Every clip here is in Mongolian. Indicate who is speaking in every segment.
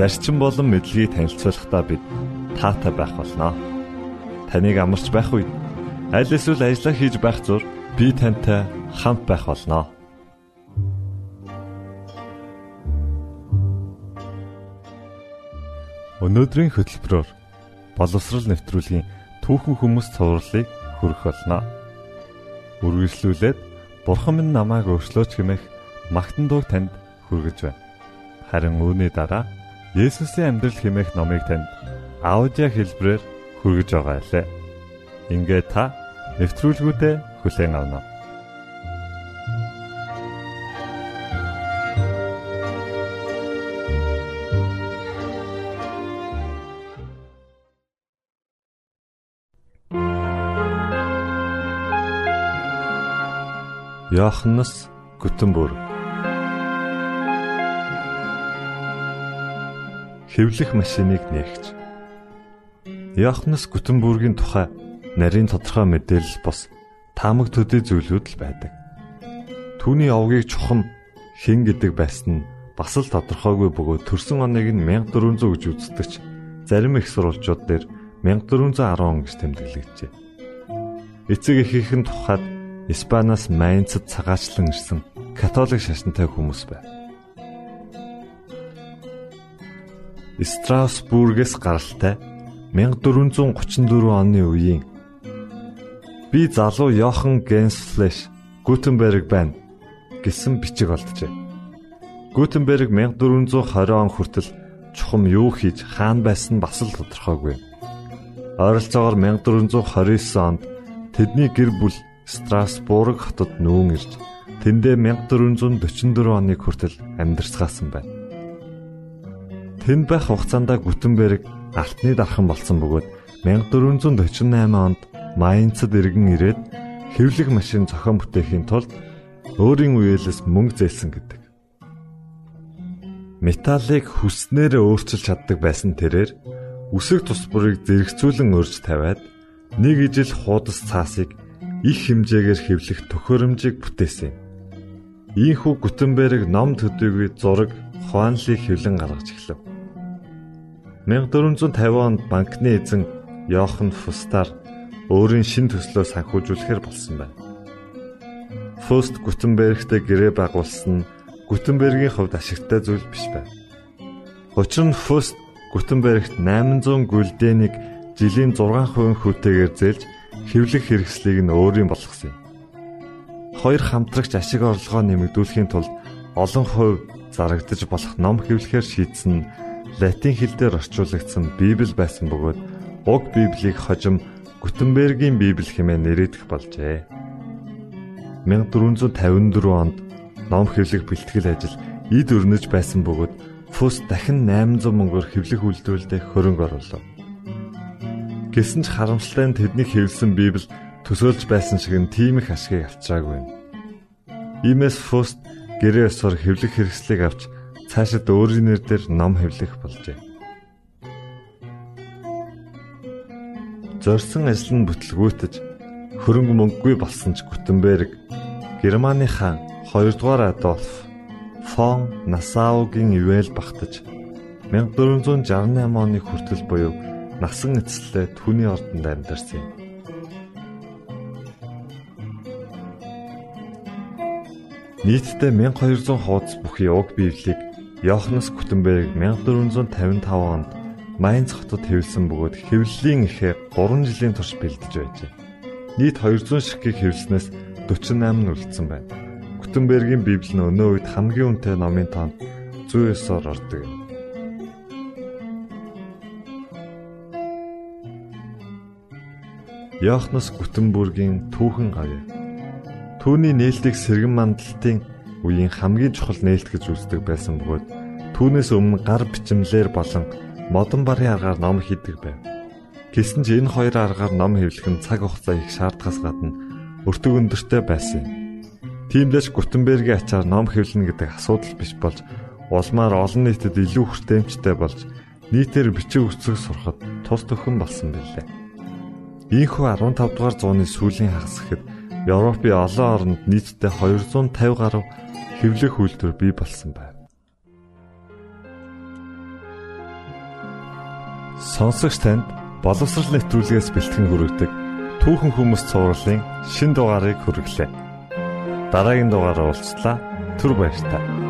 Speaker 1: зарчим болон мэдлэгийг танилцуулахдаа бид таатай байх болноо. Таныг амарч байх үед аль эсвэл ажиллаа хийж байх зур би тантай хамт байх болноо. Өнөөдрийн хөтөлбөрөөр боловсрал нэвтрүүлгийн түүхэн хүмүүс цувралыг хүргэх болно. Үргэлжлүүлээд Бурхан минь намайг өөрчлөөч хэмээх магтан дуу танд хүргэж байна. Харин үүний дараа Есүсийн амьдрал хэмээх номыг танд аудио хэлбэрээр хүргэж байгаа лээ. Ингээ та нэвтрүүлгүүдэд хүлээн авна. Йоханнес Гүтэнбүрг Хэвлэх машиныг нээгч Йоханнес Гүтэнбүргийн тухай нарийн тодорхой мэдээлэл бос таамаг төдий зүйлүүд л байдаг. Түүний овгийг чухам хэн гэдэг байсан нь бас л тодорхойгүй бөгөөд төрсөн оныг нь 1400 гэж үздэгч зарим их сурвалжууд дээр 1410 гэж тэмдэглэгдэжээ. Эцэг эхийнхэн тухайд Испаниас Майнцад цагаачлан ирсэн католик шашинтай хүмүүс байв. Страсбургээс гаралтай 1434 оны үеийн би залуу Йохан Генслэш Гутенберг байна гэсэн бичиг олджээ. Гутенберг 1420 он хүртэл чухам юу хийж хаан байсан бас л тодорхойгүй. Ойролцоогоор 1429 онд тэдний гэр бүл Страсбург хотод нүүн ирж тэндээ 1444 оны хүртэл амьдарцгаасан байна. Тэнд байх хугацаанд Гүтенберг алтны дархан болсон бөгөөд 1448 онд Майнцад иргэн ирээд хэвлэх машин зохион бүтээхийн тулд өөрийн үеэлээс мөнгө зээлсэн гэдэг. Металлыг хүснээр өөрчилж чаддаг байсан тэрээр үсэг тус бүрийг зэрэгцүүлэн өрж тавиад нэг ижил хуудас цаасыг их хэмжээгээр хэвлэх төхөөрөмжийг бүтээсэн. Ийхүү Гутенберг ном төдийгүй зураг Хуанлиг хэвлэн гаргаж эхлэв. 1450 онд банкны эзэн Йохан Фустаар өөрийн шин төслөө санхүүжүүлэхээр болсон байна. Фуст Гутенбергтэй гэрээ байгуулсан нь Гутенбергийн хувьд ашигтай зүйл биш байв. Учир нь Фуст Гутенбергт 800 гүлдэнийг жилийн 6% хүүтэйгээр зээлж хэвлэх хэрэгслийг нь өөрийн болгосон юм. Хоёр хамтрагч ашиг орлогоо нэмэгдүүлэхийн тулд олон хувь зарагдаж болох ном хэвлэхээр шийдсэн нь латин хэл дээр орчуулагдсан Библи байсан бөгөөд уг Библийг хожим Гутенбергийн Библи хэмээн нэрийдэх болжээ. 1454 онд ном хэвлэх бэлтгэл ажил эд өрнөж байсан бөгөөд Фус дахин 800 мөнгөөр хэвлэх үйлдвэрлэлд хөрөнгө оруулав. Гэсэн ч харамсалтай нь тэдний хэвлсэн Библи төсөөлж байсан шиг нь тийм их ашгийг авчираагүй. Иймээс Фуст гэрээ ёсоор хэвлэх хэрэгслийг авч цаашид өөрийн нэрээр ном хэвлэх болжээ. Зорсон ажил нь бүтлгүүтэж хөрөнгө мөнгөгүй болсон ч Гутенберг Германы хаан 2 дугаар Адольф фон Насаугийн ивэл багтаж 1468 оны хүртэл буюу насан эцэслээ түүний ордонд амьдарсан юм. Нийтдээ 1200 хуудас бүхий уг Библийг Йоханнес Гутенберг 1455 онд Майнц хотод хэвлсэн бөгөөд хэвлэлийн ихээ 3 жилийн турш бэлдэж байжээ. Нийт 200 ширхгийг хэвлснээс 48 нь үлдсэн байна. Гутенбергийн Библи нь өнөө үед хамгийн үнэтэй номын тоонд 109-оор ордог юм. Йоханнес Гутенбургийн түүхэн гавь. Түүний нээлтийг сэргэн мандалтын үеийн хамгийн чухал нээлт гэж үздэг байсан бөгөөд
Speaker 2: Түүнээс өмнө гар бичмлэр болон модон барын аргаар ном хийдэг байв. Гэсэн ч энэ хоёр аргаар ном хэвлэх нь цаг хугацаа их шаардахаас гадна өртөг өндөртэй байсан юм. Тиймдээс Гутенбергийн ачаар ном хэвлэнэ гэдэг асуудал биш болж улмаар олон нийтэд илүү хүртээмжтэй болж нийтээр бичиг үсэг сурахад тус төхөн болсон билээ. Ийхүү 15 дугаар зууны сүүлийн хагас гэхэд Европын олон оронд нийтдээ 250 гаруй хэвлэх үйлдвэр бий болсон байна. Сонсогч танд боловсрал нэвтрүүлгээс бэлтгэн хүргэдэг түүхэн хүмүүс цувралын шин дугаарыг хүргэлээ. Дараагийн дугаараар уулзлаа. Түр баярлалаа.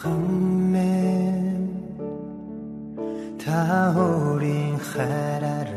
Speaker 2: хамэн та өөрийн хараар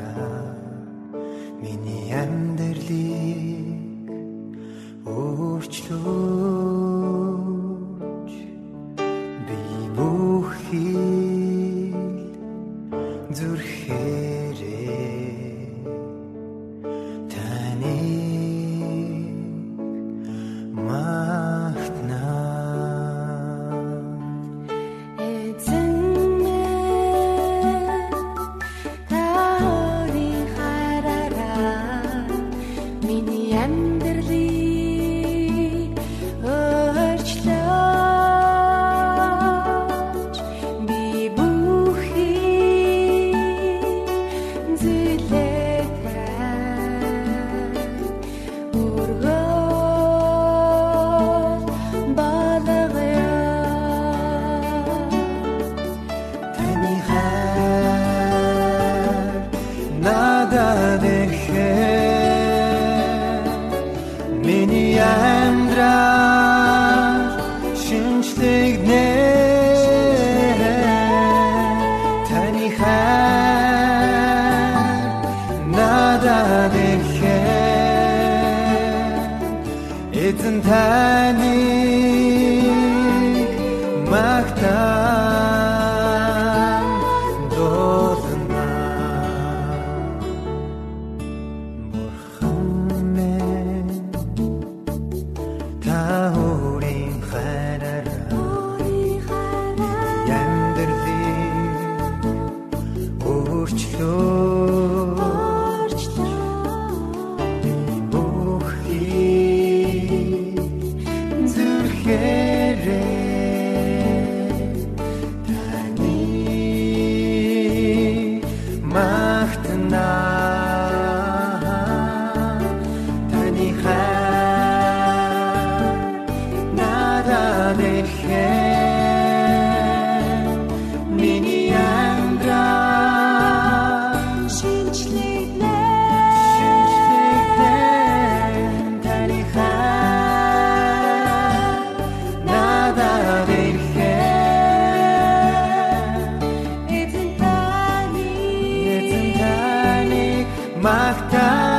Speaker 2: matar.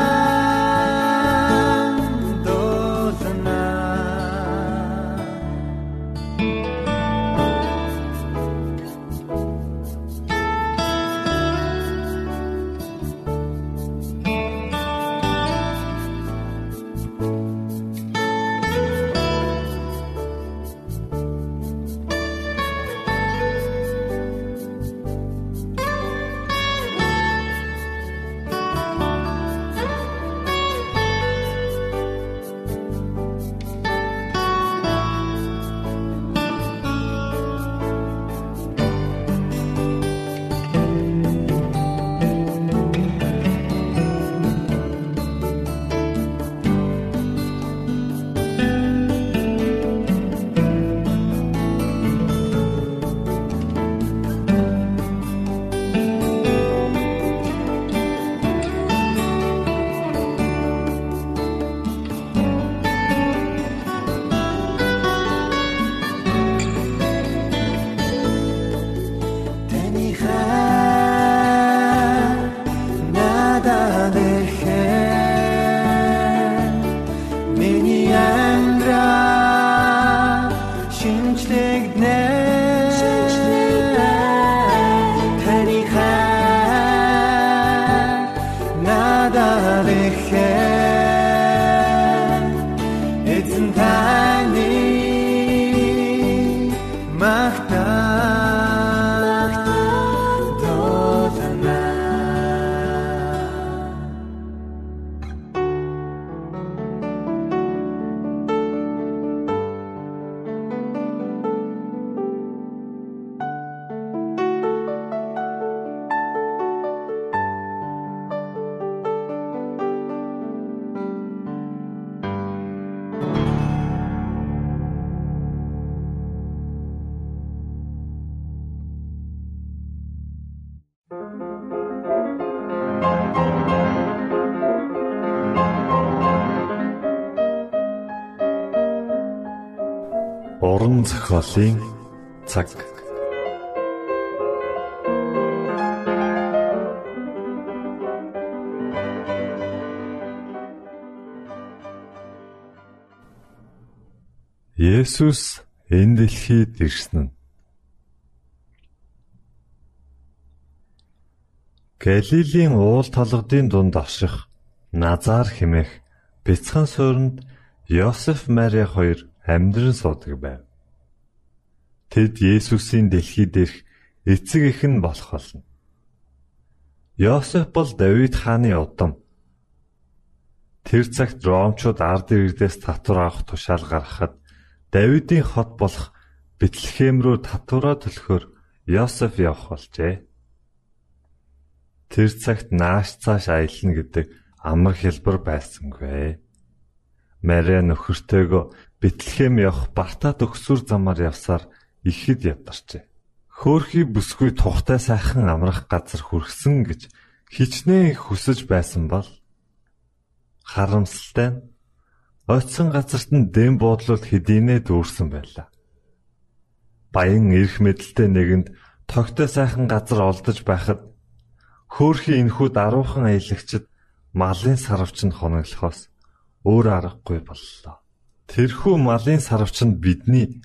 Speaker 1: Уран зохиолын цаг. Есүс энэ дэлхийд ирсэн нь Галилийн уул толгодын дунд орших Назар хэмээх бяцхан суурьнд Йосеф Мари хоёр амьдран суудаг байв. Тэд Есүсийн дэлхий дээрх эцэг эх нь болох болно. Йосеф бол Давид хааны удам. Тэр цагт Ромчууд ард иргэдээс татвар авах тушаал гаргахад Давидын хот болох Бэтлехэм рүү татвараа төлөхөөр Йосеф явах болжээ. Тэр цагт нааш цааш аялна гэдэг амар хэлбэр байсангүй. Мария нөхөртөөгөө Бэтлехэм явах Бартад өгсүр замаар явсаар ихэд ядарчээ. Хөөхий бүсгүй тухтай сайхан амрах газар хүрсэн гэж хичнээн хүсэж байсан бол харамсалтай нь ойтсон газарт нь дэм буудлууд хэдийнэ дүүрсэн байлаа. Баян эрх мэдэлтэй нэгэнд тогтой сайхан газар олдож байхад хөөхий энхүү даруухан аялагчд малын сарвч нь хоноглохоос өөр аргагүй боллоо. Тэрхүү малын сарвч нь бидний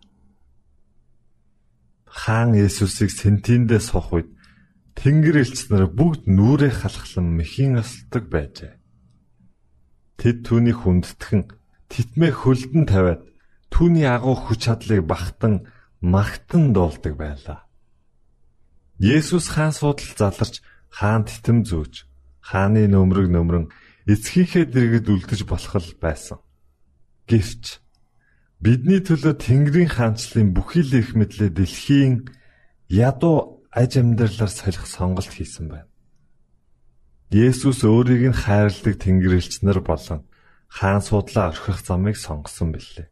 Speaker 1: хаан Есүсийг сентиндээ сох үед Тэнгэр элч нар бүгд нүрээ халахлан мэхийн осолдог байжээ. Тэд түүний хүндэтгэн титмээ хөлдөн тавиад түүний агуу хүч чадлыг бахтан магтан дуулдаг байлаа. Есүс хаан суудал заларч хаан титэм зөөж хааны нөмрөг нөмрөн эцгийнхээ дэргэд үлдэж болох байсан. Гэвч Бидний төлөө Тэнгэрийн хаанчлалын бүхий л их мэдлээ дэлхийн ядуу аж амьдралаар солих сонголт хийсэн байна. Есүс өөрийг нь хайрладаг Тэнгэрлэгч нар болон хаан судлаа орхих замыг сонгосон билээ.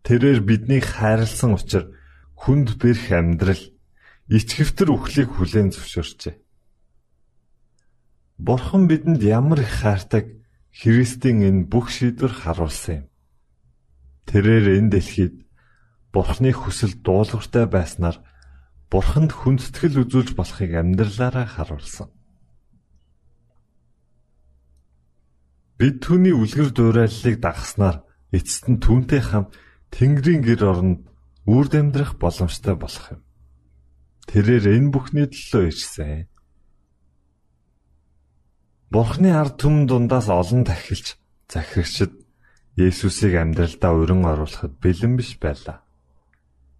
Speaker 1: Тэрээр биднийг хайрлсан учраас хүнд бэрх амьдрал ичгэвтер үхлийг хүлээн зөвшөөрчээ. Бурхан бидэнд ямар их хайртаг Христийн энэ бүх шийдвэр харуулсан юм. Тэрээр энэ дэлхийд Бурхны хүсэл дуулууртай байснаар Бурханд хүндэтгэл үзүүлж болохыг амьдралаараа харуулсан. Бид түүний үлгэр дуурайллыг дагахснаар эцэст нь түүнтэй хамт Тэнгэрийн гэр оронд үрд амьдрах боломжтой болох юм. Тэрээр энэ бүхний төлөө ирсэн. Бурхны ард түмэн дундаас олон тахилч захирагчд Есүсийг амьдралдаа өрн оруулахад бэлэн биш байлаа.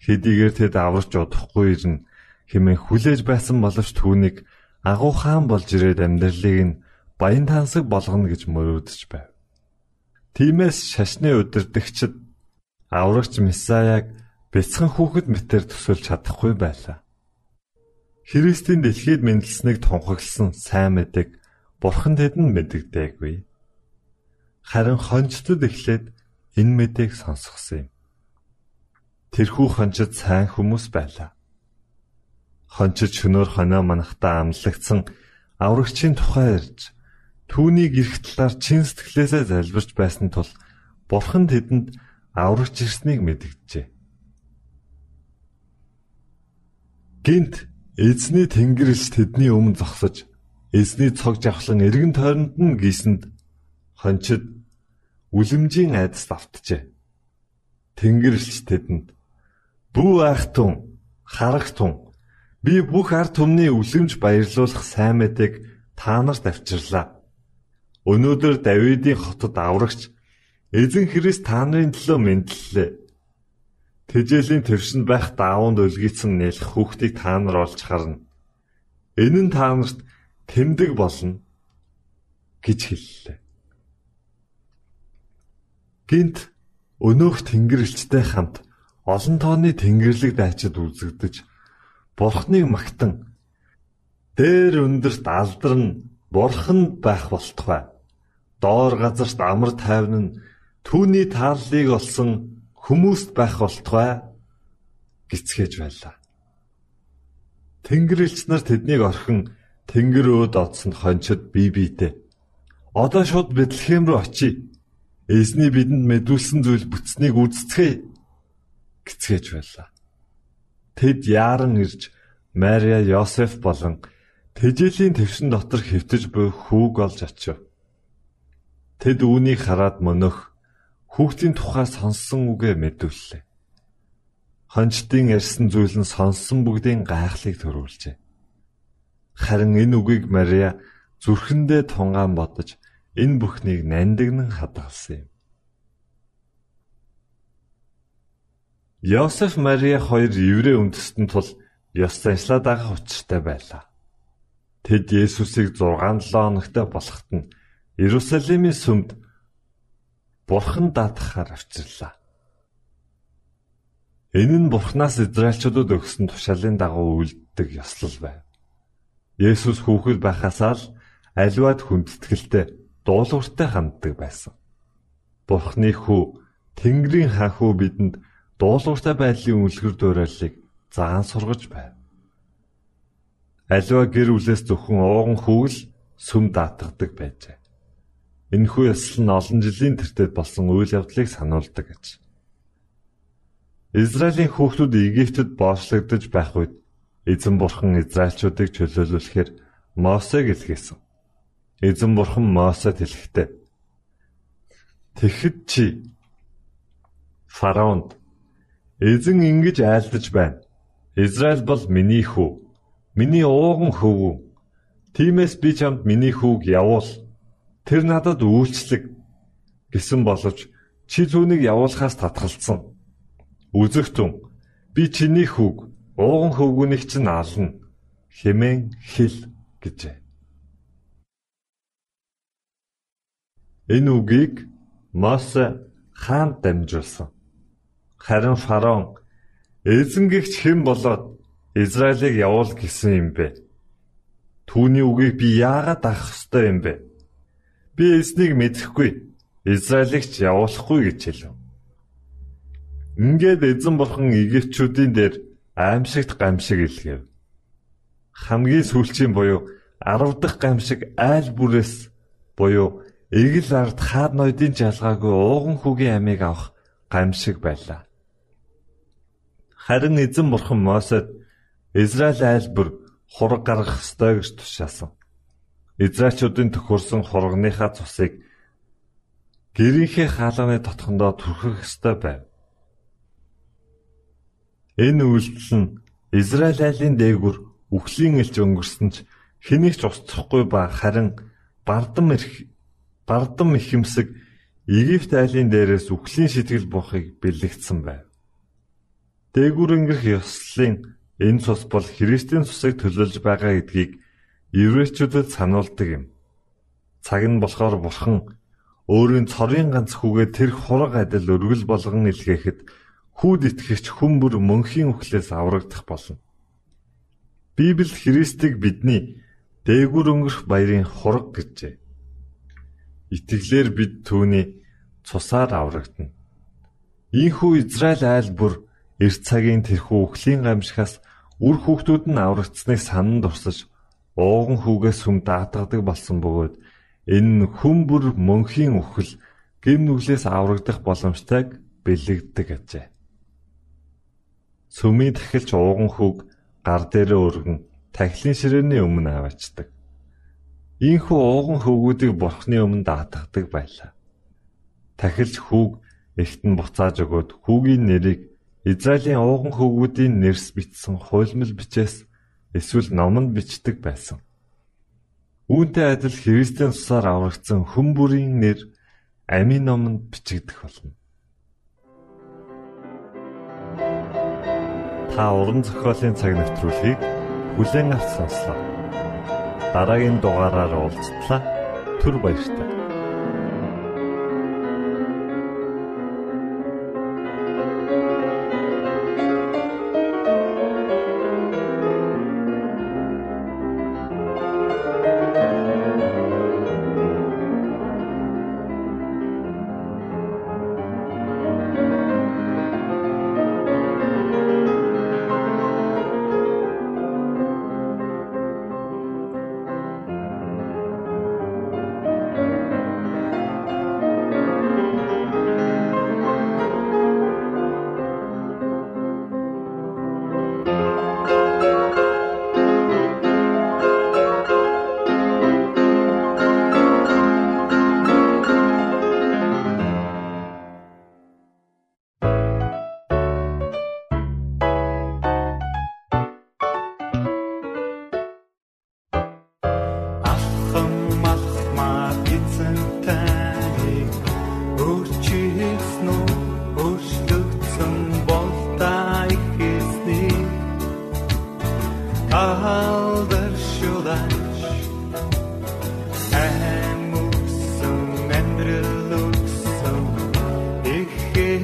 Speaker 1: Хэдийгээр тэд аварч удахгүй ирнэ хэмээн хүлээж байсан боловч түүнийг агуу хаан болж ирээд амьдралыг нь баян тансаг болгоно гэж мөрөөдөж байв. Тиймээс шашны удирдагчид аврагч Месаяг бяцхан хүүхэд мэтэр төсөлж чадахгүй байлаа. Христийн дэлхийд мэндэлснийг тунхагласан сайн мэдэг бурхан тэдэнд мэддэггүй. Харин хончтод эхлээд энэ мэдээг сонсгосон юм. Тэрхүү хончид сайн хүмүүс байлаа. Хончид шөнөөр хоноо манахтаа амлагдсан аврагчийн тухай ирж түүнийг эрх талаар чин сэтгэлээсээ залбирч байсан тул Бурхан тэдэнд аврагч ирснийг мэдгэжээ. Гинт эзний тэнгэрэлч тэдний өмнө зогсож эзний цог жавхлан эргэн тойронд нь гисэнд хончид үлэмжийн айдас давтжээ. Тэнгэрэлч тэдэнд "Бүү айхтун, харагтун, би бүх ард түмний үлэмж баярлуулах сайн мэдээг та нарт авчирлаа. Өнөөдөр Давидын хотод аврагч эзэн Христ та нарын төлөө мэдлэлээ. Тэжээлийн төвшөнд байх даавууд өлгийцэн нэлэх хүүхдийг та нар олж харна. Энэ нь та нарт тэмдэг болно гэж хэллээ. Гинт өнөөх тэнгэрлэгчтэй хамт олон тооны тэнгэрлэг дайчид үзэгдэж бурхныг магтан дээр өндөрт алдарн бурхан байх болтугай доор газарт амар тайван нь түүний тааллыг олсон хүмүүст байх болтугай гисгэж байлаа. Тэнгэрлэгч нар тэднийг орхин тэнгэр өөд одсон хончид бие биедээ одоо шууд Бэтлехэм рүү очие. Эзний бидэнд мэдүүлсэн зүйл бүтснийг үздцгээе гисгэж байлаа. Тэд яаран ирж Мария, Йосеф болон тэжээлийн твшин дотор хэвтэж буй хүүг олж очив. Тэд үүнийг хараад мөнөх хүүхдийн тухай сонссон үгээ мэдүүллээ. Хончдын ярьсан зүйл нь сонссон бүгдийн гайхлыг төрүүлжээ. Харин энэ үгийг Мария зүрхэндээ тунгаан бодож энэ бүхнийг нандинан хадгалсан юм. Йосеф Мария хоёр еврей үндэстэн тул ёс заншлаа дагах учиртай байлаа. Тэд Есүсийг 6-7 хоногт болоход нь Иерусалимийн сүмд Бурхан даатгахаар авчирлаа. Энэ нь Бурханаас Израильчуудад өгсөн тушаалын дагуу үлддэг ёслол байв. Есүс хүүхэд байхасаа л аливаад хүндэтгэлтэй дуулууртай ханддаг байсан. Бурхны хүү Тэнгэрийн хаан хүү бидэнд дуулууртай байдлын үлгэр дуурайлыг заан сургаж байв. Аливаа гэр бүлээс зөвхөн ууган хүүгэл сүм даатгадаг байжээ. Энэхүү ёслол нь олон жилийн тэртет болсон үйл явдлыг сануулдаг гэж. Израилийн хүүхдүүд Египтэд боочлогдож байх үед эзэн бурхан Израильчуудыг чөлөөлүүлэхээр Мосег илгээсэн. Эзэн бурхан Мосед хэлэхдээ Тэгэхэд чи фараонд эзэн ингэж айлдаж байна. Израиль бол миний хүү. Миний ууган хөвгүү. Тиймээс би чамд миний хүүг явуул Тэр надад үйлчлэг гэсэн боловч чи түүнийг явуулахаас татгалцсан. Үзэгтэн би чиний хүүг ууган хөвгүнийг чинь ална хэмээн хэл гэжээ. Энэ үгийг Мосе хаанд дамжуулсан. Харин фараон эзэнгэгч хэн болоод Израилийг явуул гэсэн юм бэ? Түүний үгийг би яагаад авах ёстой юм бэ? Би эзнийг мэдэхгүй. Израилийг ч явуулахгүй гэж хэлв. Ингээд эзэн бурхан Египтчүүдийн дээр аимшигт гамшиг илгээв. Хамгийн сүүлчийн буюу 10 дахь гамшиг айл бүрээс буюу эгэл ард хаад ноёдын жалгаагүй ууган хүүгийн амийг авах гамшиг байлаа. Харин эзэн бурхан Мосед Израиль айл бүр хураг гаргах ёстой гэж тушаасан. Израильчуудын төхөрсөн хургийнхаа цусыг гэрийнхээ хаалганы дотхондоо түрхэх ёстой байв. Энэ үйлдэл нь Израиль айлын дээгүр үхлийн элч өнгөрсөн ч хэнийг ч устсахгүй ба харин бардам ирэх бардам ихэмсэг Египт айлын дээрээс үхлийн сэтгэл буухыг бэлэгдсэн байв. Дээгүр өнгөрөх ёслолын энэ цус бол Христийн цусыг төлөөлж байгаа гэдгийг еврейчүүдэд сануулдаг юм. Цаг нь болохоор бурхан өөрийн цорын ганц хүүгээ тэр хураг адил өргөл болгон илгээхэд хүүд итгэгч хүн бүр мөнхийн үхлээс аврагдах болно. Библи Христийг бидний дээгүр өнгөрөх баярын хураг гэжээ. Итгэлээр бид түүний цусаар аврагдана. Ийхүү Израиль айл бүр эрт цагийн тэрхүү үхлийн гамшихаас үр хүүхдүүд нь аврагдсныг санан дурсаж ууган хүүгээс сүм даатгадаг болсон бөгөөд
Speaker 2: Энэ хүн бүр мөнхийн үхэл гим нүглээс аврагдах боломжтойг бэлэгддэг ажээ. Сүмийн тахилч ууган хүүг гар дээрээ өргөн тахилын ширээний өмнө аваачдаг. Ийхүү ууган хөвгүүдийг бурхны өмнө даатгадаг байлаа. Тахилч хүүг эхт нь буцааж өгөөд хүүгийн нэрийг Израилийн ууган хөвгүүдийн нэрс бичсэн хуйлмал бичээс эсвэл номонд бичдэг байсан. Үүнтэй адил Христийн тусаар аврагдсан хүн бүрийн нэр амийн номонд бичигдэх болно. Та уран зохиолын цаг навтруулыг бүлээн авч сонслоо. Дараагийн дугаараар уулзтлаа. Түр баярлалаа.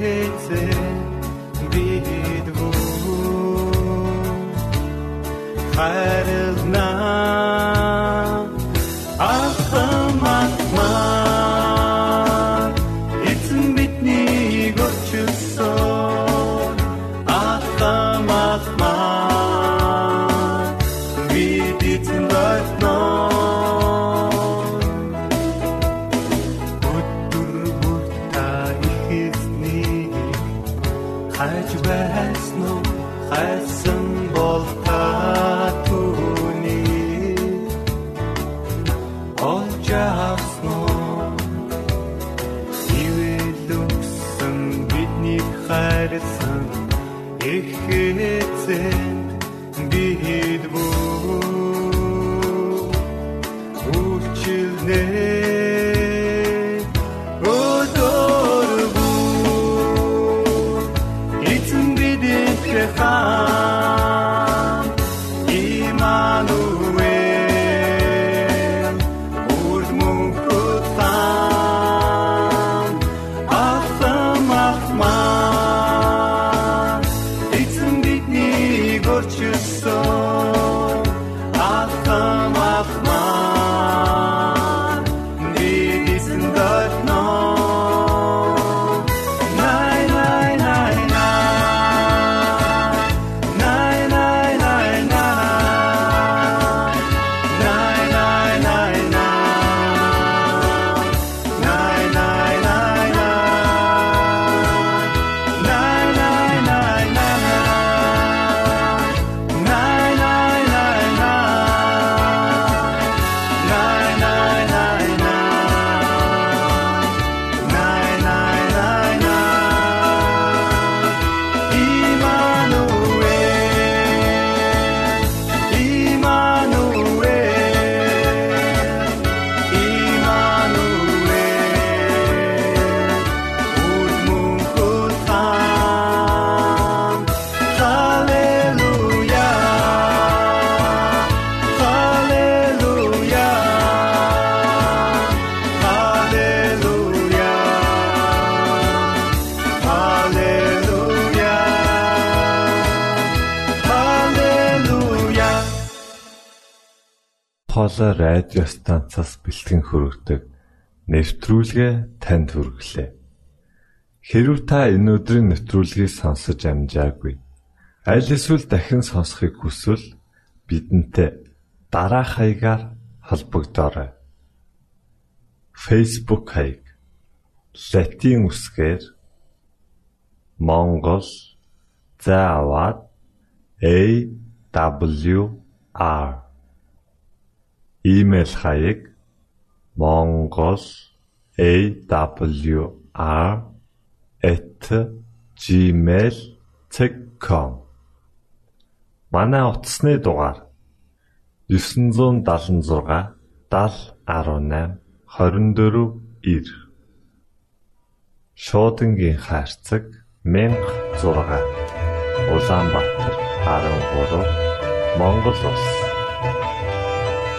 Speaker 2: хээцээ бид бүр хайрлнаа хоолой радио станцаас бэлтгэн хөрөгдөг нэвтрүүлгээ танд хүргэлээ. Хэрв та энэ өдрийн нэвтрүүлгийг сонсож амжаагүй аль эсвэл дахин сонсохыг хүсвэл бидэнтэй дараах хаягаар холбогдорой.
Speaker 1: Facebook хаяг: Латин үсгээр Монгол заавад AWR Имейл хаяг: mongol@gmail.com Манай утасны дугаар 976 7018 24 9 Шуудангийн хаяг 16 Улаанбаатар 13 Монгол улс